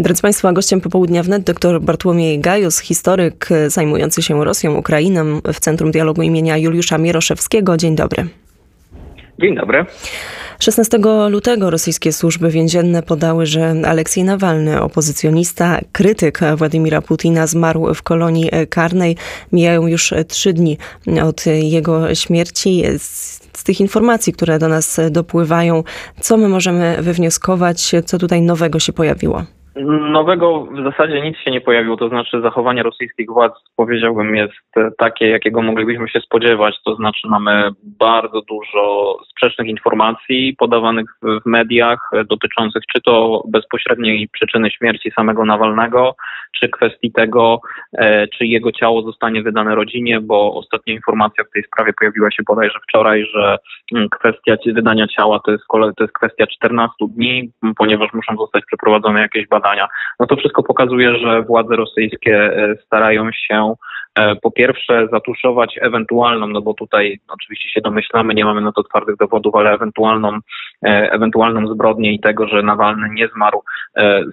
Drodzy Państwo, gościem popołudnia wnet dr Bartłomiej Gajus, historyk zajmujący się Rosją, Ukrainą w Centrum Dialogu imienia Juliusza Mieroszewskiego. Dzień dobry. Dzień dobry. 16 lutego rosyjskie służby więzienne podały, że Aleksiej Nawalny, opozycjonista, krytyk Władimira Putina, zmarł w kolonii karnej. Mijają już trzy dni od jego śmierci. Z tych informacji, które do nas dopływają, co my możemy wywnioskować, co tutaj nowego się pojawiło? Nowego w zasadzie nic się nie pojawiło, to znaczy zachowanie rosyjskich władz powiedziałbym jest takie, jakiego moglibyśmy się spodziewać, to znaczy mamy bardzo dużo sprzecznych informacji podawanych w mediach dotyczących czy to bezpośredniej przyczyny śmierci samego Nawalnego, czy kwestii tego, e, czy jego ciało zostanie wydane rodzinie, bo ostatnia informacja w tej sprawie pojawiła się bodajże wczoraj, że mm, kwestia wydania ciała to jest, to jest kwestia 14 dni, ponieważ muszą zostać przeprowadzone jakieś badania. No to wszystko pokazuje, że władze rosyjskie e, starają się po pierwsze zatuszować ewentualną, no bo tutaj oczywiście się domyślamy, nie mamy na to twardych dowodów, ale ewentualną, ewentualną zbrodnię i tego, że Nawalny nie zmarł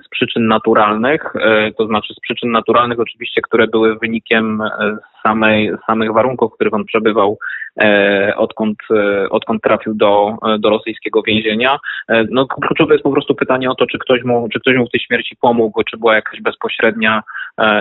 z przyczyn naturalnych, to znaczy z przyczyn naturalnych oczywiście, które były wynikiem e, samej, samych warunków, w których on przebywał, e, odkąd, e, odkąd trafił do, do rosyjskiego więzienia. No, kluczowe jest po prostu pytanie o to, czy ktoś, mu, czy ktoś mu w tej śmierci pomógł, czy była jakaś bezpośrednia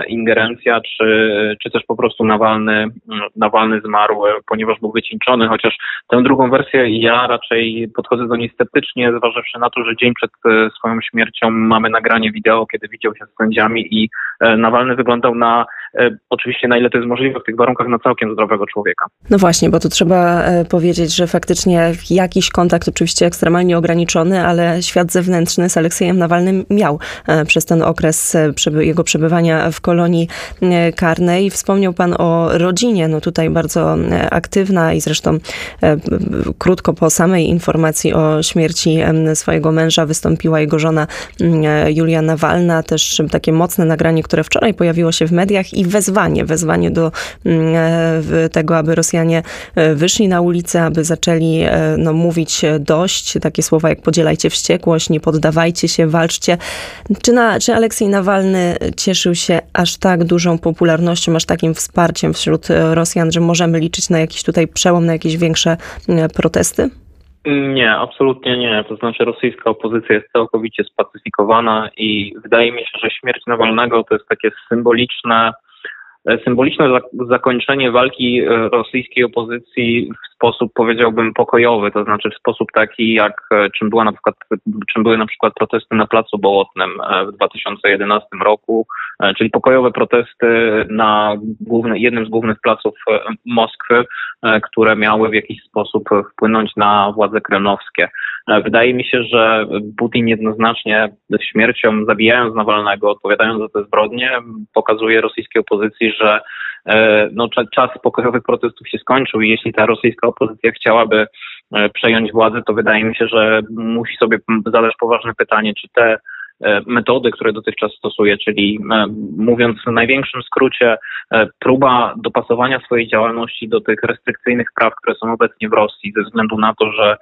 ingerencja, czy, czy też po prostu Nawalny, Nawalny zmarł, ponieważ był wycieńczony, chociaż tę drugą wersję ja raczej podchodzę do niej sceptycznie, zważywszy na to, że dzień przed swoją śmiercią mamy nagranie wideo, kiedy widział się z sędziami i E, Nawalny wyglądał na, e, oczywiście na ile to jest możliwe w tych warunkach, na całkiem zdrowego człowieka. No właśnie, bo tu trzeba e, powiedzieć, że faktycznie jakiś kontakt, oczywiście ekstremalnie ograniczony, ale świat zewnętrzny z Aleksiejem Nawalnym miał przez ten okres jego przebywania w kolonii karnej. Wspomniał pan o rodzinie, no tutaj bardzo aktywna i zresztą krótko po samej informacji o śmierci swojego męża wystąpiła jego żona Julia Nawalna, też takie mocne nagranie, które wczoraj pojawiło się w mediach i wezwanie, wezwanie do mm, e, tego, aby Rosjanie e, wyszli na ulicę, aby zaczęli e, no, mówić dość, takie słowa jak podzielajcie wściekłość, nie poddawajcie się, walczcie. Czy, na, czy Aleksiej Nawalny cieszył się aż tak dużą popularnością, aż takim wsparciem wśród Rosjan, że możemy liczyć na jakiś tutaj przełom, na jakieś większe protesty? Nie, absolutnie nie. To znaczy rosyjska opozycja jest całkowicie spacyfikowana i wydaje mi się, że śmierć Nawalnego to jest takie symboliczne symboliczne zakończenie walki e, rosyjskiej opozycji w sposób powiedziałbym pokojowy, to znaczy w sposób taki jak e, czym była na przykład czym były na przykład protesty na Placu Bołotnym e, w 2011 roku, czyli pokojowe protesty na jednym z głównych placów Moskwy, które miały w jakiś sposób wpłynąć na władze kremlowskie. Wydaje mi się, że Putin jednoznacznie śmiercią, zabijając Nawalnego, odpowiadając za te zbrodnie, pokazuje rosyjskiej opozycji, że e, no, czas pokojowych protestów się skończył i jeśli ta rosyjska opozycja chciałaby e, przejąć władzę, to wydaje mi się, że musi sobie zadać poważne pytanie, czy te e, metody, które dotychczas stosuje, czyli mówiąc w największym skrócie, próba dopasowania swojej działalności do tych restrykcyjnych praw, które są obecnie w Rosji, ze względu na to, że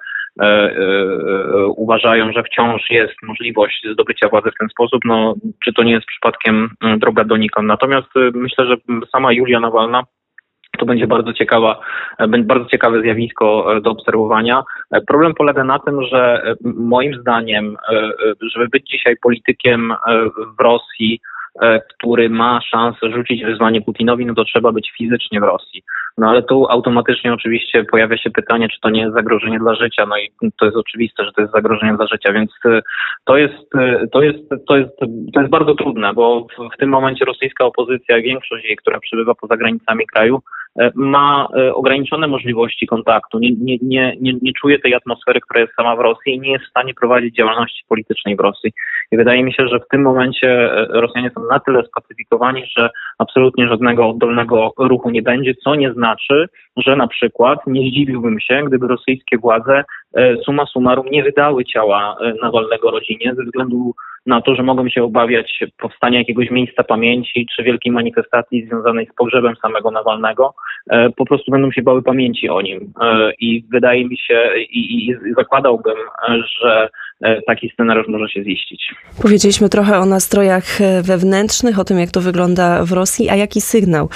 uważają, że wciąż jest możliwość zdobycia władzy w ten sposób, no czy to nie jest przypadkiem mm, droga donikąd. Natomiast myślę, że sama Julia Nawalna to będzie bardzo ciekawa, bardzo ciekawe zjawisko do obserwowania. Problem polega na tym, że moim zdaniem, żeby być dzisiaj politykiem w Rosji, E, który ma szansę rzucić wyzwanie Putinowi, no to trzeba być fizycznie w Rosji. No ale tu automatycznie oczywiście pojawia się pytanie, czy to nie jest zagrożenie dla życia. No i to jest oczywiste, że to jest zagrożenie dla życia, więc e, to jest, e, to jest, to jest, to jest bardzo trudne, bo w, tym momencie rosyjska opozycja, większość jej, która przybywa poza granicami kraju, ma ograniczone możliwości kontaktu, nie, nie, nie, nie, nie czuje tej atmosfery, która jest sama w Rosji i nie jest w stanie prowadzić działalności politycznej w Rosji. I wydaje mi się, że w tym momencie Rosjanie są na tyle spacyfikowani, że absolutnie żadnego oddolnego ruchu nie będzie, co nie znaczy, że na przykład nie zdziwiłbym się, gdyby rosyjskie władze e, suma summarum nie wydały ciała e, Nawalnego rodzinie ze względu na to, że mogą się obawiać powstania jakiegoś miejsca pamięci czy wielkiej manifestacji związanej z pogrzebem samego Nawalnego. Po prostu będą się bały pamięci o nim. I wydaje mi się, i, i zakładałbym, że taki scenariusz może się ziścić. Powiedzieliśmy trochę o nastrojach wewnętrznych, o tym, jak to wygląda w Rosji, a jaki sygnał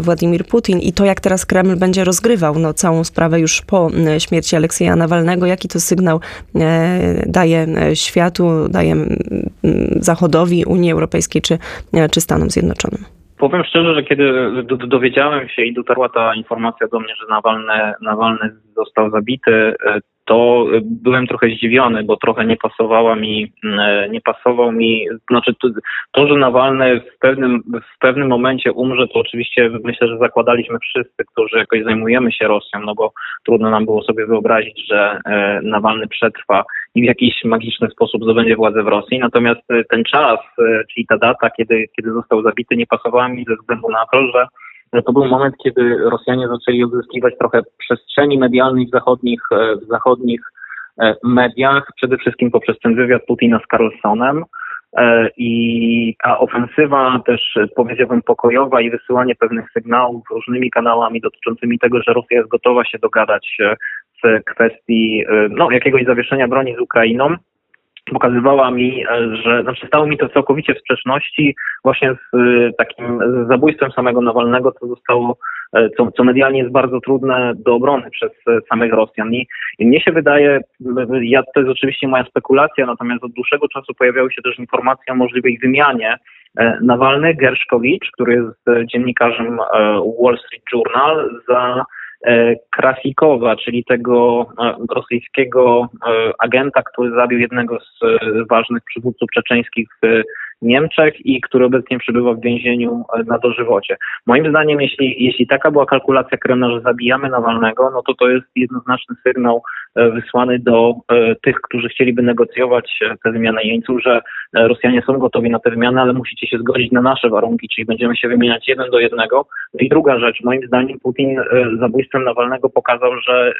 Władimir Putin i to, jak teraz Kreml będzie rozgrywał no, całą sprawę już po śmierci Aleksieja Nawalnego, jaki to sygnał daje światu, daje Zachodowi, Unii Europejskiej czy, czy Stanom Zjednoczonym? Powiem szczerze, że kiedy dowiedziałem się i dotarła ta informacja do mnie, że Nawalny, Nawalny został zabity, to byłem trochę zdziwiony, bo trochę nie pasowała mi, mm, nie pasował mi, znaczy to, to, że Nawalny w pewnym, w pewnym momencie umrze, to oczywiście myślę, że zakładaliśmy wszyscy, którzy jakoś zajmujemy się Rosją, no bo trudno nam było sobie wyobrazić, że e, Nawalny przetrwa i w jakiś magiczny sposób zdobędzie władzę w Rosji. Natomiast e, ten czas, e, czyli ta data, kiedy, kiedy został zabity, nie pasowała mi ze względu na to, że to był moment, kiedy Rosjanie zaczęli odzyskiwać trochę przestrzeni medialnej w zachodnich, e, w zachodnich e, mediach, przede wszystkim poprzez ten wywiad Putina z Carlsonem. E, I ta ofensywa też powiedziałbym pokojowa i wysyłanie pewnych sygnałów różnymi kanałami dotyczącymi tego, że Rosja jest gotowa się dogadać w kwestii no, jakiegoś zawieszenia broni z Ukrainą, pokazywała mi, e, że znaczy stało mi to całkowicie w sprzeczności właśnie z e, takim zabójstwem samego Nawalnego, co zostało, e, co, co medialnie jest bardzo trudne do obrony przez samych Rosjan. I, mnie się wydaje, ja, to jest oczywiście moja spekulacja, natomiast od dłuższego czasu pojawiały się też informacje o możliwej wymianie Nawalny, Gerszkowicz, który jest dziennikarzem Wall Street Journal, za Krasikowa, czyli tego e, rosyjskiego e, agenta, który zabił jednego z ważnych przywódców czeczeńskich Niemczech i który obecnie przebywa w więzieniu na dożywocie. Moim zdaniem, jeśli, jeśli taka była kalkulacja Kremla, że zabijamy Nawalnego, no to to jest jednoznaczny sygnał wysłany do tych, którzy chcieliby negocjować tę wymianę jeńców, że Rosjanie są gotowi na tę wymianę, ale musicie się zgodzić na nasze warunki, czyli będziemy się wymieniać jeden do jednego. I druga rzecz, moim zdaniem Putin zabójstwem Nawalnego pokazał, że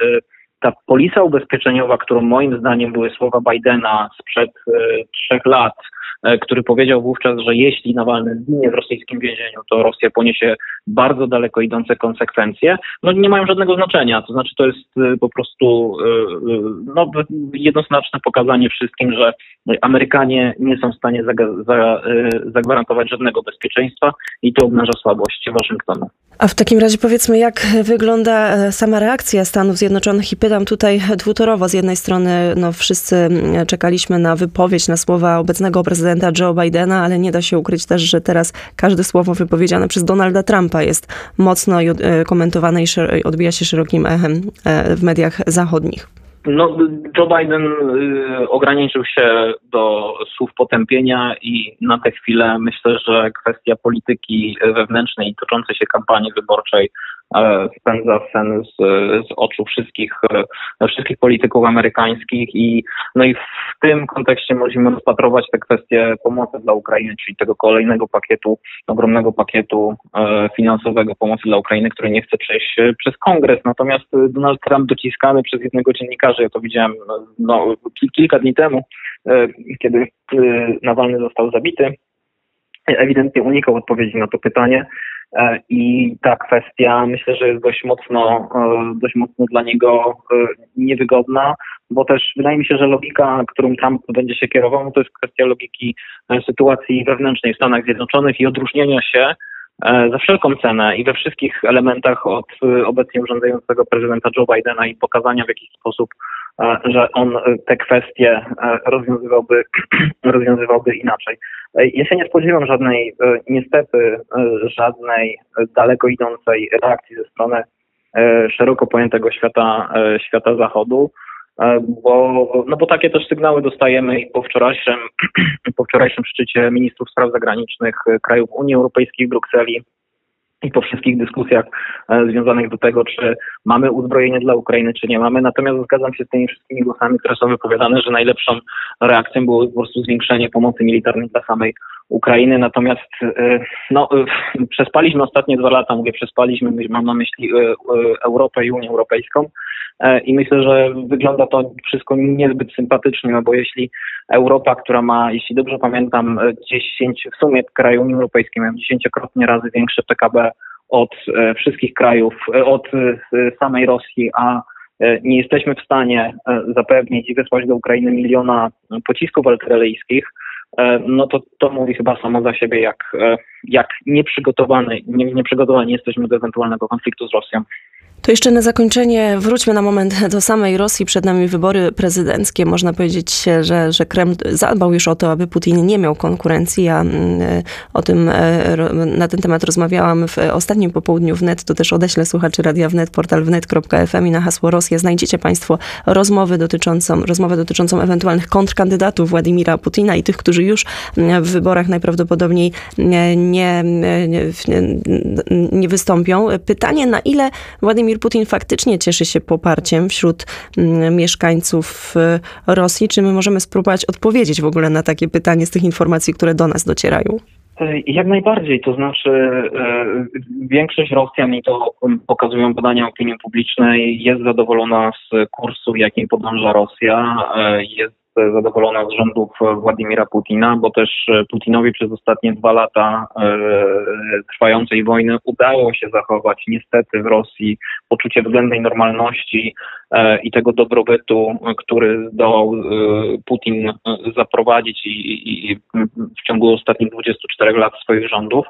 ta polisa ubezpieczeniowa, którą moim zdaniem były słowa Bidena sprzed y, trzech lat, E, który powiedział wówczas, że jeśli Nawalny zginie w rosyjskim więzieniu, to Rosja poniesie bardzo daleko idące konsekwencje, no nie mają żadnego znaczenia. To znaczy to jest e, po prostu no, jednoznaczne pokazanie wszystkim, że Amerykanie nie są w stanie zagwarantować żadnego bezpieczeństwa i to obnaża słabość Waszyngtonu. A w takim razie powiedzmy, jak wygląda sama reakcja Stanów Zjednoczonych i pytam tutaj dwutorowo. Z jednej strony no, wszyscy czekaliśmy na wypowiedź, na słowa obecnego prezydenta prezydenta Joe Bidena, ale nie da się ukryć też, że teraz każde słowo wypowiedziane przez Donalda Trumpa jest mocno e, komentowane i odbija się szerokim echem e, w mediach zachodnich. No, Joe Biden y, ograniczył się do słów potępienia i na tę chwilę myślę, że kwestia polityki wewnętrznej i toczącej się kampanii wyborczej spędza sen z, z oczu wszystkich, e, wszystkich polityków amerykańskich i no i w tym kontekście możemy rozpatrować te kwestie pomocy dla Ukrainy, czyli tego kolejnego pakietu, ogromnego pakietu e, finansowego pomocy dla Ukrainy, który nie chce przejść przez kongres. Natomiast Donald Trump dociskany przez jednego dziennikarza, ja to widziałem no, kilka dni temu, kiedy Nawalny został zabity, ewidentnie unikał odpowiedzi na to pytanie. E, I ta kwestia myślę, że jest dość mocno, e, dość mocno dla niego e, niewygodna, bo też wydaje mi się, że logika, którą Trump będzie się kierował, to jest kwestia logiki sytuacji wewnętrznej w Stanach Zjednoczonych i odróżnienia się za wszelką cenę i we wszystkich elementach od obecnie urządzającego prezydenta Joe Bidena i pokazania w jakiś sposób, że on te kwestie rozwiązywałby, rozwiązywałby inaczej. Ja się nie spodziewam żadnej, e, niestety, e, żadnej daleko idącej reakcji ze strony e, szeroko pojętego świata, świata zachodu, bo, no bo takie też sygnały dostajemy i po wczorajszym, po wczorajszym szczycie ministrów spraw zagranicznych krajów Unii Europejskiej w Brukseli i po wszystkich dyskusjach e, związanych do tego, czy mamy uzbrojenie dla Ukrainy, czy nie mamy. Natomiast zgadzam się z tymi wszystkimi głosami, które są wypowiadane, że najlepszą reakcją było po prostu zwiększenie pomocy militarnej dla samej Ukrainy, natomiast no, przespaliśmy ostatnie dwa lata, mówię przespaliśmy, mam na myśli Europę i Unię Europejską i myślę, że wygląda to wszystko niezbyt sympatycznie, no bo jeśli Europa, która ma, jeśli dobrze pamiętam, 10, w sumie kraje Unii Europejskiej mają dziesięciokrotnie razy większe PKB od wszystkich krajów, od samej Rosji, a nie jesteśmy w stanie zapewnić i wysłać do Ukrainy miliona pocisków artyleryjskich, E, no to to mówi chyba samo za siebie, jak, e, jak nieprzygotowany, nie, nieprzygotowani jesteśmy do ewentualnego konfliktu z Rosją. To jeszcze na zakończenie wróćmy na moment do samej Rosji. Przed nami wybory prezydenckie. Można powiedzieć, że, że Kreml zadbał już o to, aby Putin nie miał konkurencji. Ja mm, o tym, e, na ten temat rozmawiałam w ostatnim popołudniu wnet. To też odeślę słuchaczy Radia Wnet, portal wnet.fm i na hasło Rosja znajdziecie Państwo rozmowy dotyczącą, rozmowę dotyczącą ewentualnych kontrkandydatów Władimira Putina i tych, którzy już mm, w wyborach najprawdopodobniej nie, nie, nie, nie wystąpią. Pytanie, na ile Władimir Władimir Putin faktycznie cieszy się poparciem wśród mm, mieszkańców y, Rosji? Czy my możemy spróbować odpowiedzieć w ogóle na takie pytanie z tych informacji, które do nas docierają? E, jak najbardziej, to znaczy e, większość Rosjan, i to pokazują badania opinii publicznej, jest zadowolona z kursu, jakim podąża Rosja, jest zadowolona z rządów Władimira Putina, bo też Putinowi przez ostatnie dwa lata e, trwającej wojny udało się zachować niestety w Rosji poczucie względnej normalności e, i tego dobrobytu, który zdołał e, Putin zaprowadzić i w ciągu ostatnich 24 lat swoich rządów.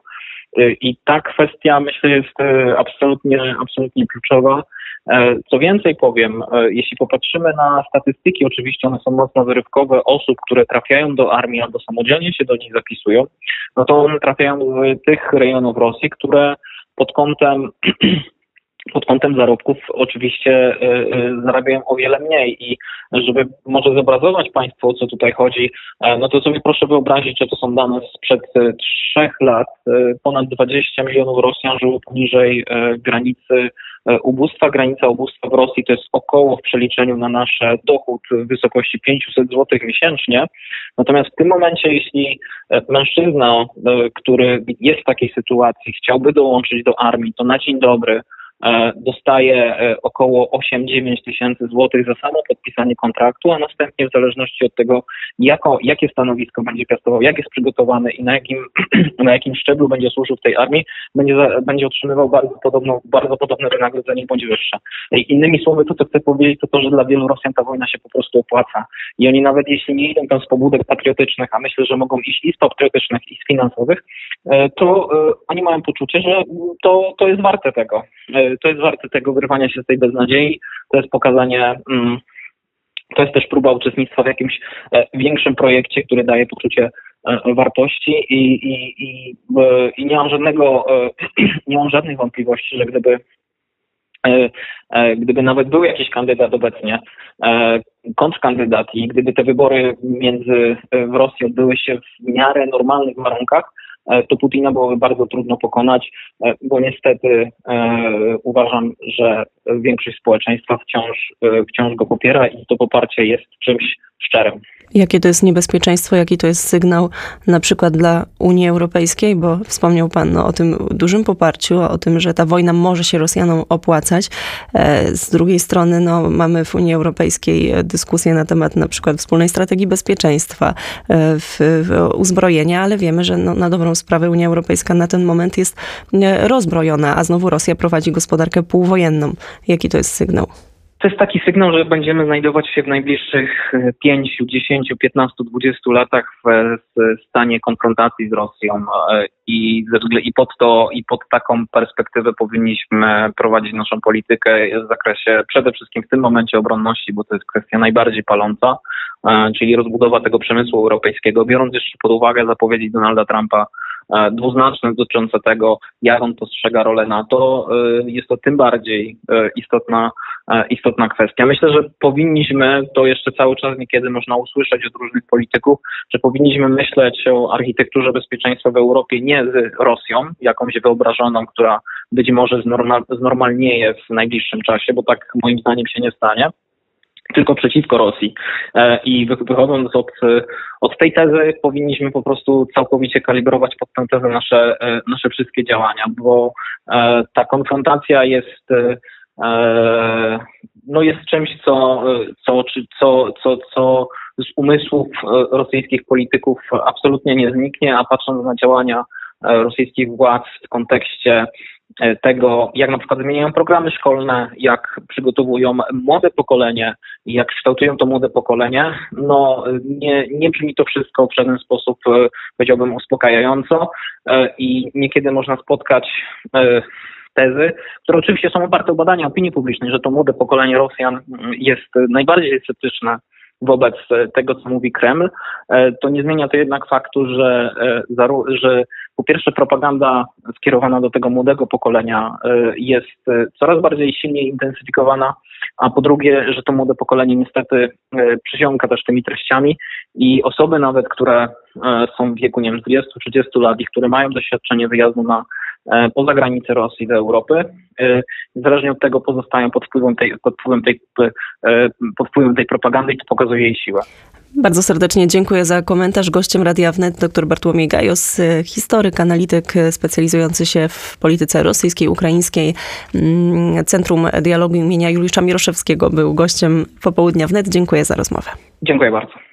I ta kwestia, myślę, jest absolutnie, absolutnie kluczowa. E, co więcej powiem, e, jeśli popatrzymy na statystyki, oczywiście one są mocno wyrywkowe, osób, które trafiają do armii albo samodzielnie się do niej zapisują, no to one trafiają z tych rejonów Rosji, które pod kątem pod kątem zarobków oczywiście y, zarabiają o wiele mniej i żeby może zobrazować Państwu o co tutaj chodzi, no to sobie proszę wyobrazić, że to są dane sprzed trzech lat. Ponad 20 milionów Rosjan żyło poniżej granicy E, ubóstwa. Granica ubóstwa w Rosji to jest około w przeliczeniu na nasze dochód w wysokości 500 zł miesięcznie. Natomiast w tym momencie, jeśli e, mężczyzna, e, który jest w takiej sytuacji, chciałby dołączyć do armii, to na dzień dobry E, dostaje e, około 8-9 tysięcy złotych za samo podpisanie kontraktu, a następnie w zależności od tego, jako, jakie stanowisko będzie piastował, jak jest przygotowany i na jakim, na jakim szczeblu będzie służył w tej armii, będzie, będzie otrzymywał bardzo, podobną, bardzo podobne wynagrodzenie bądź wyższe. Innymi słowy, to co chcę powiedzieć, to to, że dla wielu Rosjan ta wojna się po prostu opłaca. I oni nawet jeśli nie idą tam z pobudek patriotycznych, a myślę, że mogą iść i z patriotycznych, i z finansowych, e, to oni mają poczucie, że to, to jest warte tego to jest warte tego wyrwania się z tej beznadziei. To jest pokazanie, mm, to jest też próba uczestnictwa w jakimś e, większym projekcie, który daje poczucie e, wartości i, i, i, i nie mam żadnego, e, nie mam żadnych wątpliwości, że gdyby gdyby nawet był jakiś kandydat obecnie, kontrkandydat i gdyby te wybory między w Rosji odbyły się w miarę normalnych warunkach, E, to Putina byłoby bardzo trudno pokonać, e, bo niestety e, uważam, że większość społeczeństwa wciąż, wciąż go popiera i to poparcie jest czymś szczerym. Jakie to jest niebezpieczeństwo, jaki to jest sygnał na przykład dla Unii Europejskiej, bo wspomniał Pan no, o tym dużym poparciu, o tym, że ta wojna może się Rosjanom opłacać. E, z drugiej strony no, mamy w Unii Europejskiej dyskusję na temat na przykład wspólnej strategii bezpieczeństwa, e, w, w uzbrojenia, ale wiemy, że no, na dobrą sprawę Unia Europejska na ten moment jest e, rozbrojona, a znowu Rosja prowadzi gospodarkę półwojenną. Jaki to jest sygnał? To jest taki sygnał, że będziemy znajdować się w najbliższych 5, 10, 15, 20 latach w stanie konfrontacji z Rosją e, i, i, pod to, i pod taką perspektywę powinniśmy prowadzić naszą politykę w zakresie przede wszystkim w tym momencie obronności, bo to jest kwestia najbardziej paląca, e, czyli rozbudowa tego przemysłu europejskiego, biorąc jeszcze pod uwagę zapowiedzi Donalda Trumpa dwuznaczne dotyczące tego, jak on postrzega rolę NATO, e, jest to tym bardziej e, istotna, istotna kwestia. Myślę, że powinniśmy, to jeszcze cały czas niekiedy można usłyszeć od różnych polityków, że powinniśmy myśleć o architekturze bezpieczeństwa w Europie nie z Rosją, jakąś wyobrażoną, która być może znormal, znormalnieje w najbliższym czasie, bo tak moim zdaniem się nie stanie, tylko przeciwko Rosji. I wychodząc od, od tej tezy, powinniśmy po prostu całkowicie kalibrować pod tę tezę nasze, nasze wszystkie działania, bo ta konfrontacja jest no jest czymś, co, co, co, co, co z umysłów rosyjskich polityków absolutnie nie zniknie, a patrząc na działania rosyjskich władz w kontekście tego, jak na przykład zmieniają programy szkolne, jak przygotowują młode pokolenie, jak kształtują to młode pokolenie, no nie, nie brzmi to wszystko w żaden sposób, powiedziałbym, uspokajająco i niekiedy można spotkać tezy, które oczywiście są oparte o badania opinii publicznej, że to młode pokolenie Rosjan jest najbardziej sceptyczne wobec tego, co mówi Kreml, to nie zmienia to jednak faktu, że, że po pierwsze propaganda skierowana do tego młodego pokolenia jest coraz bardziej silnie intensyfikowana, a po drugie, że to młode pokolenie niestety przysiąka też tymi treściami i osoby nawet, które są w wieku, nie wiem, 20-30 lat i które mają doświadczenie wyjazdu na E, poza granice Rosji do Europy. E, Zależnie od tego pozostają pod wpływem tej, pod wpływem tej, e, pod wpływem tej propagandy i to pokazuje jej siłę. Bardzo serdecznie dziękuję za komentarz. Gościem Radia Wnet dr Bartłomiej Gajos, historyk, analityk specjalizujący się w polityce rosyjskiej, ukraińskiej. Mm, Centrum Dialogu imienia Juliusza Miroszewskiego był gościem popołudnia Wnet. Dziękuję za rozmowę. Dziękuję bardzo.